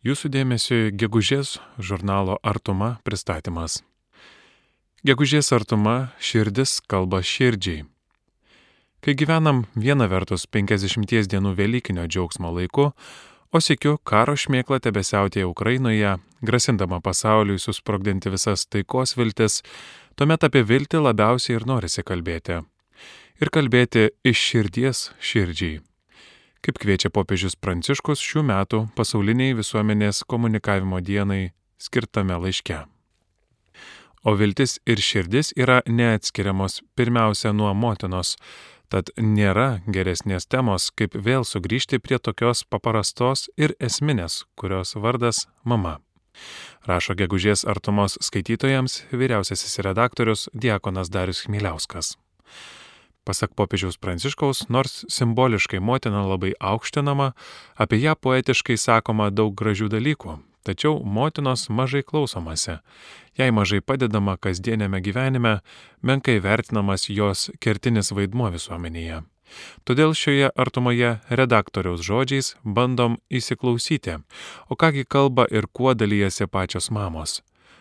Jūsų dėmesiu gegužės žurnalo Artuma pristatymas. Gegužės artuma širdis kalba širdžiai. Kai gyvenam viena vertus 50 dienų Velykinio džiaugsmo laiku, o sėkiu karo šmėkla tebesiautėje Ukrainoje, grasindama pasauliui susprogdinti visas taikos viltis, tuomet apie viltį labiausiai ir norisi kalbėti. Ir kalbėti iš širdies širdžiai. Kaip kviečia popiežius Pranciškus šių metų pasauliniai visuomenės komunikavimo dienai skirtame laiške. O viltis ir širdis yra neatskiriamos pirmiausia nuo motinos, Tad nėra geresnės temos, kaip vėl sugrįžti prie tokios paprastos ir esminės, kurios vardas mama. Rašo gegužės artumos skaitytojams vyriausiasis redaktorius Diekonas Darius Chmieliauskas. Pasak popiežiaus Pranciškaus, nors simboliškai motina labai aukštinama, apie ją poetiškai sakoma daug gražių dalykų, tačiau motinos mažai klausomasi, jai mažai padedama kasdienėme gyvenime, menkai vertinamas jos kertinis vaidmuo visuomenėje. Todėl šioje artumoje redaktoriaus žodžiais bandom įsiklausyti, o kągi kalba ir kuo dalyjasi pačios mamos,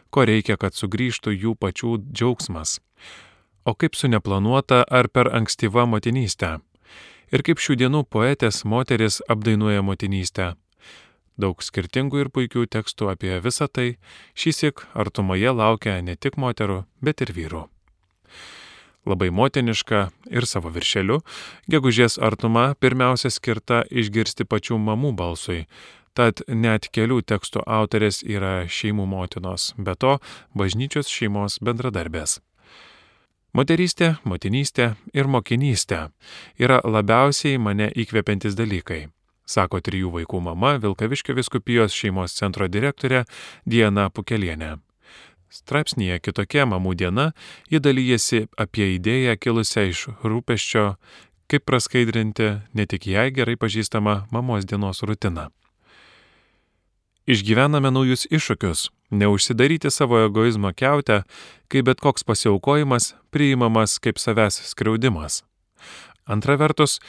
ko reikia, kad sugrįžtų jų pačių džiaugsmas, o kaip su neplanuota ar per ankstyva motinystė, ir kaip šių dienų poetės moteris apdainuoja motinystę Daug skirtingų ir puikių tekstų apie visą tai šįsik artumoje laukia ne tik moterų, bet ir vyrų. Labai motiniška ir savo viršeliu, gegužės artuma pirmiausia skirta išgirsti pačių mamų balsui, tad net kelių tekstų autorės yra šeimų motinos, be to bažnyčios šeimos bendradarbės. Moterystė, motinystė ir mokinystė yra labiausiai mane įkvepiantis dalykai sako trijų vaikų mama Vilkaviškio viskupijos šeimos centro direktorė Diena Pukelienė. Straipsnėje kitokia mamų diena ji dalyjasi apie idėją kilusią iš rūpeščio, kaip praskaidrinti ne tik jai gerai pažįstamą mamos dienos rutiną. Išgyvename naujus iššūkius, neužsidaryti savo egoizmo keutę, kai bet koks pasiaukojimas priimamas kaip savęs skriaudimas. Antra vertus,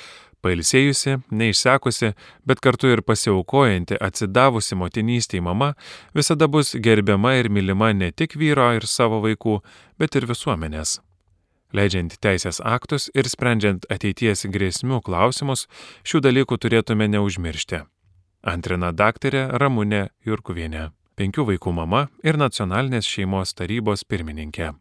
Pailsėjusi, neišsekusi, bet kartu ir pasiaukojanti, atsidavusi motinystėje mama visada bus gerbiama ir mylima ne tik vyro ir savo vaikų, bet ir visuomenės. Leidžiant teisės aktus ir sprendžiant ateities grėsmių klausimus, šių dalykų turėtume neužmiršti. Antrina daktarė Ramūnė Jurkuvienė, penkių vaikų mama ir nacionalinės šeimos tarybos pirmininkė.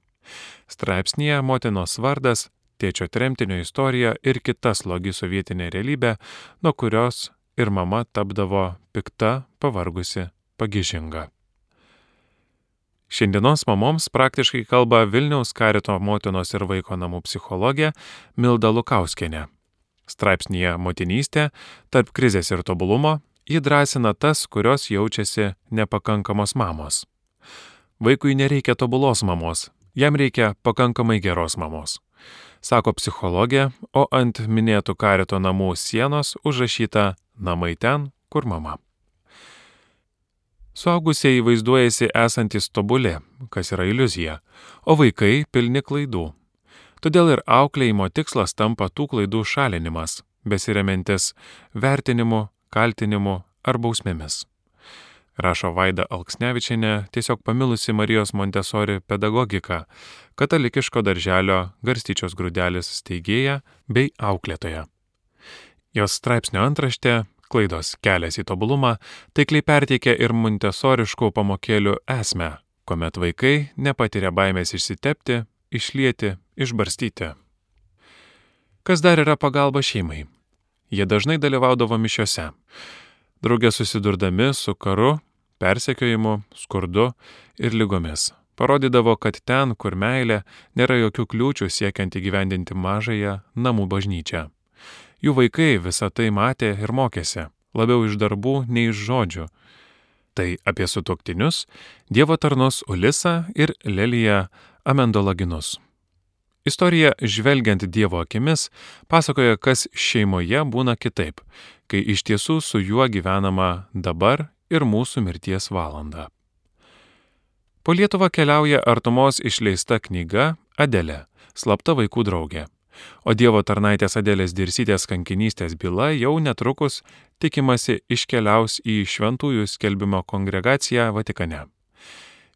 Straipsnėje motinos vardas tėčio tremtinio istoriją ir kita slogi sovietinė realybė, nuo kurios ir mama tapdavo pikta, pavargusi, pagižinga. Šiandienos mamoms praktiškai kalba Vilniaus karito motinos ir vaiko namų psichologė Milda Lukauskienė. Straipsnėje motinystė tarp krizės ir tobulumo įdrasina tas, kurios jaučiasi nepakankamos mamos. Vaikui nereikia tobulos mamos, jam reikia pakankamai geros mamos sako psichologė, o ant minėtų karito namų sienos užrašyta namai ten, kur mama. Suaugusieji vaizduojasi esantis tobulė, kas yra iliuzija, o vaikai pilni klaidų. Todėl ir auklėjimo tikslas tampa tų klaidų šalinimas, besiriamentis vertinimu, kaltinimu ar bausmėmis rašo Vaida Alksnevičiane, tiesiog pamilusi Marijos Montesori pedagogiką, katalikiško darželio garstyčios grūdelis steigėja bei auklėtoja. Jos straipsnio antraštė klaidos kelias į tobulumą taikliai perteikia ir montesoriškų pamokėlių esmę, kuomet vaikai nepatiria baimės išsitepti, išlieti, išbarstyti. Kas dar yra pagalba šeimai? Jie dažnai dalyvaudavo mišiuose. Draugė susidurdami su karu persekiojimu, skurdu ir lygomis. Parodydavo, kad ten, kur meilė, nėra jokių kliūčių siekiant įgyvendinti mažąją namų bažnyčią. Jų vaikai visą tai matė ir mokėsi, labiau iš darbų nei iš žodžių. Tai apie sutoktinius, Dievo tarnus Ulisa ir Lelija Amendolaginus. Istorija, žvelgiant Dievo akimis, pasakoja, kas šeimoje būna kitaip, kai iš tiesų su juo gyvenama dabar ir mūsų mirties valandą. Po Lietuvą keliauja artumos išleista knyga Adelė - slapta vaikų draugė. O Dievo tarnaitės Adėlės Dirsytės kankinystės byla jau netrukus tikimasi iškeliaus į Šventųjų skelbimo kongregaciją Vatikane.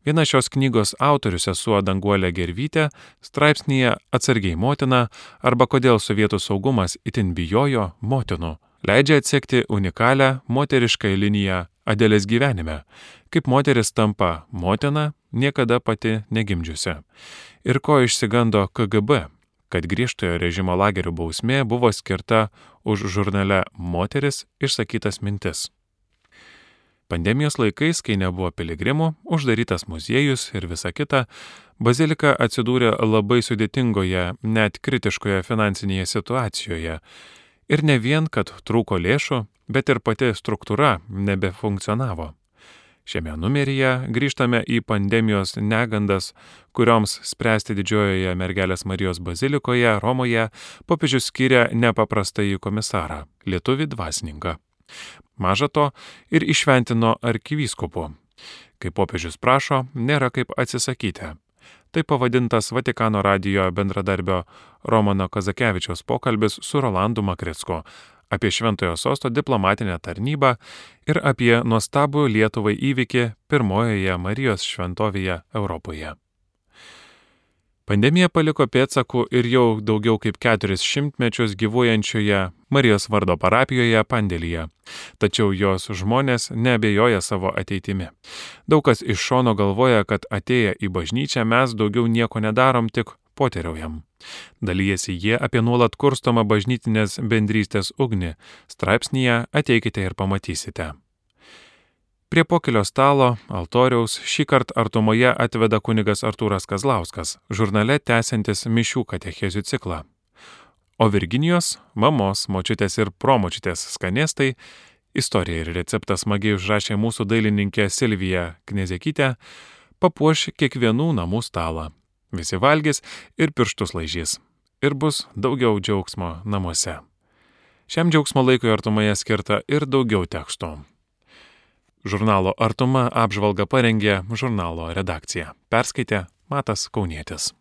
Viena šios knygos autorių sesuo Danguolė Gervytė straipsnėje Atsargiai motina arba kodėl sovietų saugumas itin bijojo motinų leidžia atsekti unikalią moterišką liniją Adėlės gyvenime, kaip moteris tampa motina niekada pati negimdžiusi. Ir ko išsigando KGB, kad griežtojo režimo lagerių bausmė buvo skirta už žurnale Moteris išsakytas mintis. Pandemijos laikais, kai nebuvo piligrimų, uždarytas muziejus ir visa kita, bazilika atsidūrė labai sudėtingoje, net kritiškoje finansinėje situacijoje. Ir ne vien, kad trūko lėšų, bet ir pati struktūra nebefunkcionavo. Šiame numeryje grįžtame į pandemijos negandas, kurioms spręsti didžiojoje mergelės Marijos bazilikoje Romoje popiežius skiria nepaprastąjį komisarą - lietuvį dvasininką. Maža to ir išventino arkivyskupu. Kai popiežius prašo, nėra kaip atsisakyti. Tai pavadintas Vatikano radijo bendradarbio Romano Kazakevičiaus pokalbis su Rolandu Makricku apie Šventojo sosto diplomatinę tarnybą ir apie nuostabų Lietuvai įvykį pirmojoje Marijos šventovėje Europoje. Pandemija paliko pėdsakų ir jau daugiau kaip keturis šimtmečius gyvuojančioje Marijos vardo parapijoje Pandelyje. Tačiau jos žmonės nebejoja savo ateitimi. Daug kas iš šono galvoja, kad atėję į bažnyčią mes daugiau nieko nedarom, tik poteriaujam. Dalyjasi jie apie nuolat kurstomą bažnytinės bendrystės ugnį. Straipsnėje ateikite ir pamatysite. Prie pokilio stalo, altoriaus, šį kartą artumoje atveda kunigas Artūras Kazlauskas, žurnale tęsiantis mišių katechezių ciklą. O Virginijos, mamos, močiutės ir promočiutės skanėstai, istorija ir receptas smagiai užrašė mūsų dailininkė Silvija Knezekytė, papuoš kiekvienų namų stalą. Visi valgys ir pirštus laižys. Ir bus daugiau džiaugsmo namuose. Šiam džiaugsmo laikui artumoje skirta ir daugiau tekstų. Žurnalo Artuma apžvalgą parengė žurnalo redakcija. Perskaitė Matas Kaunietis.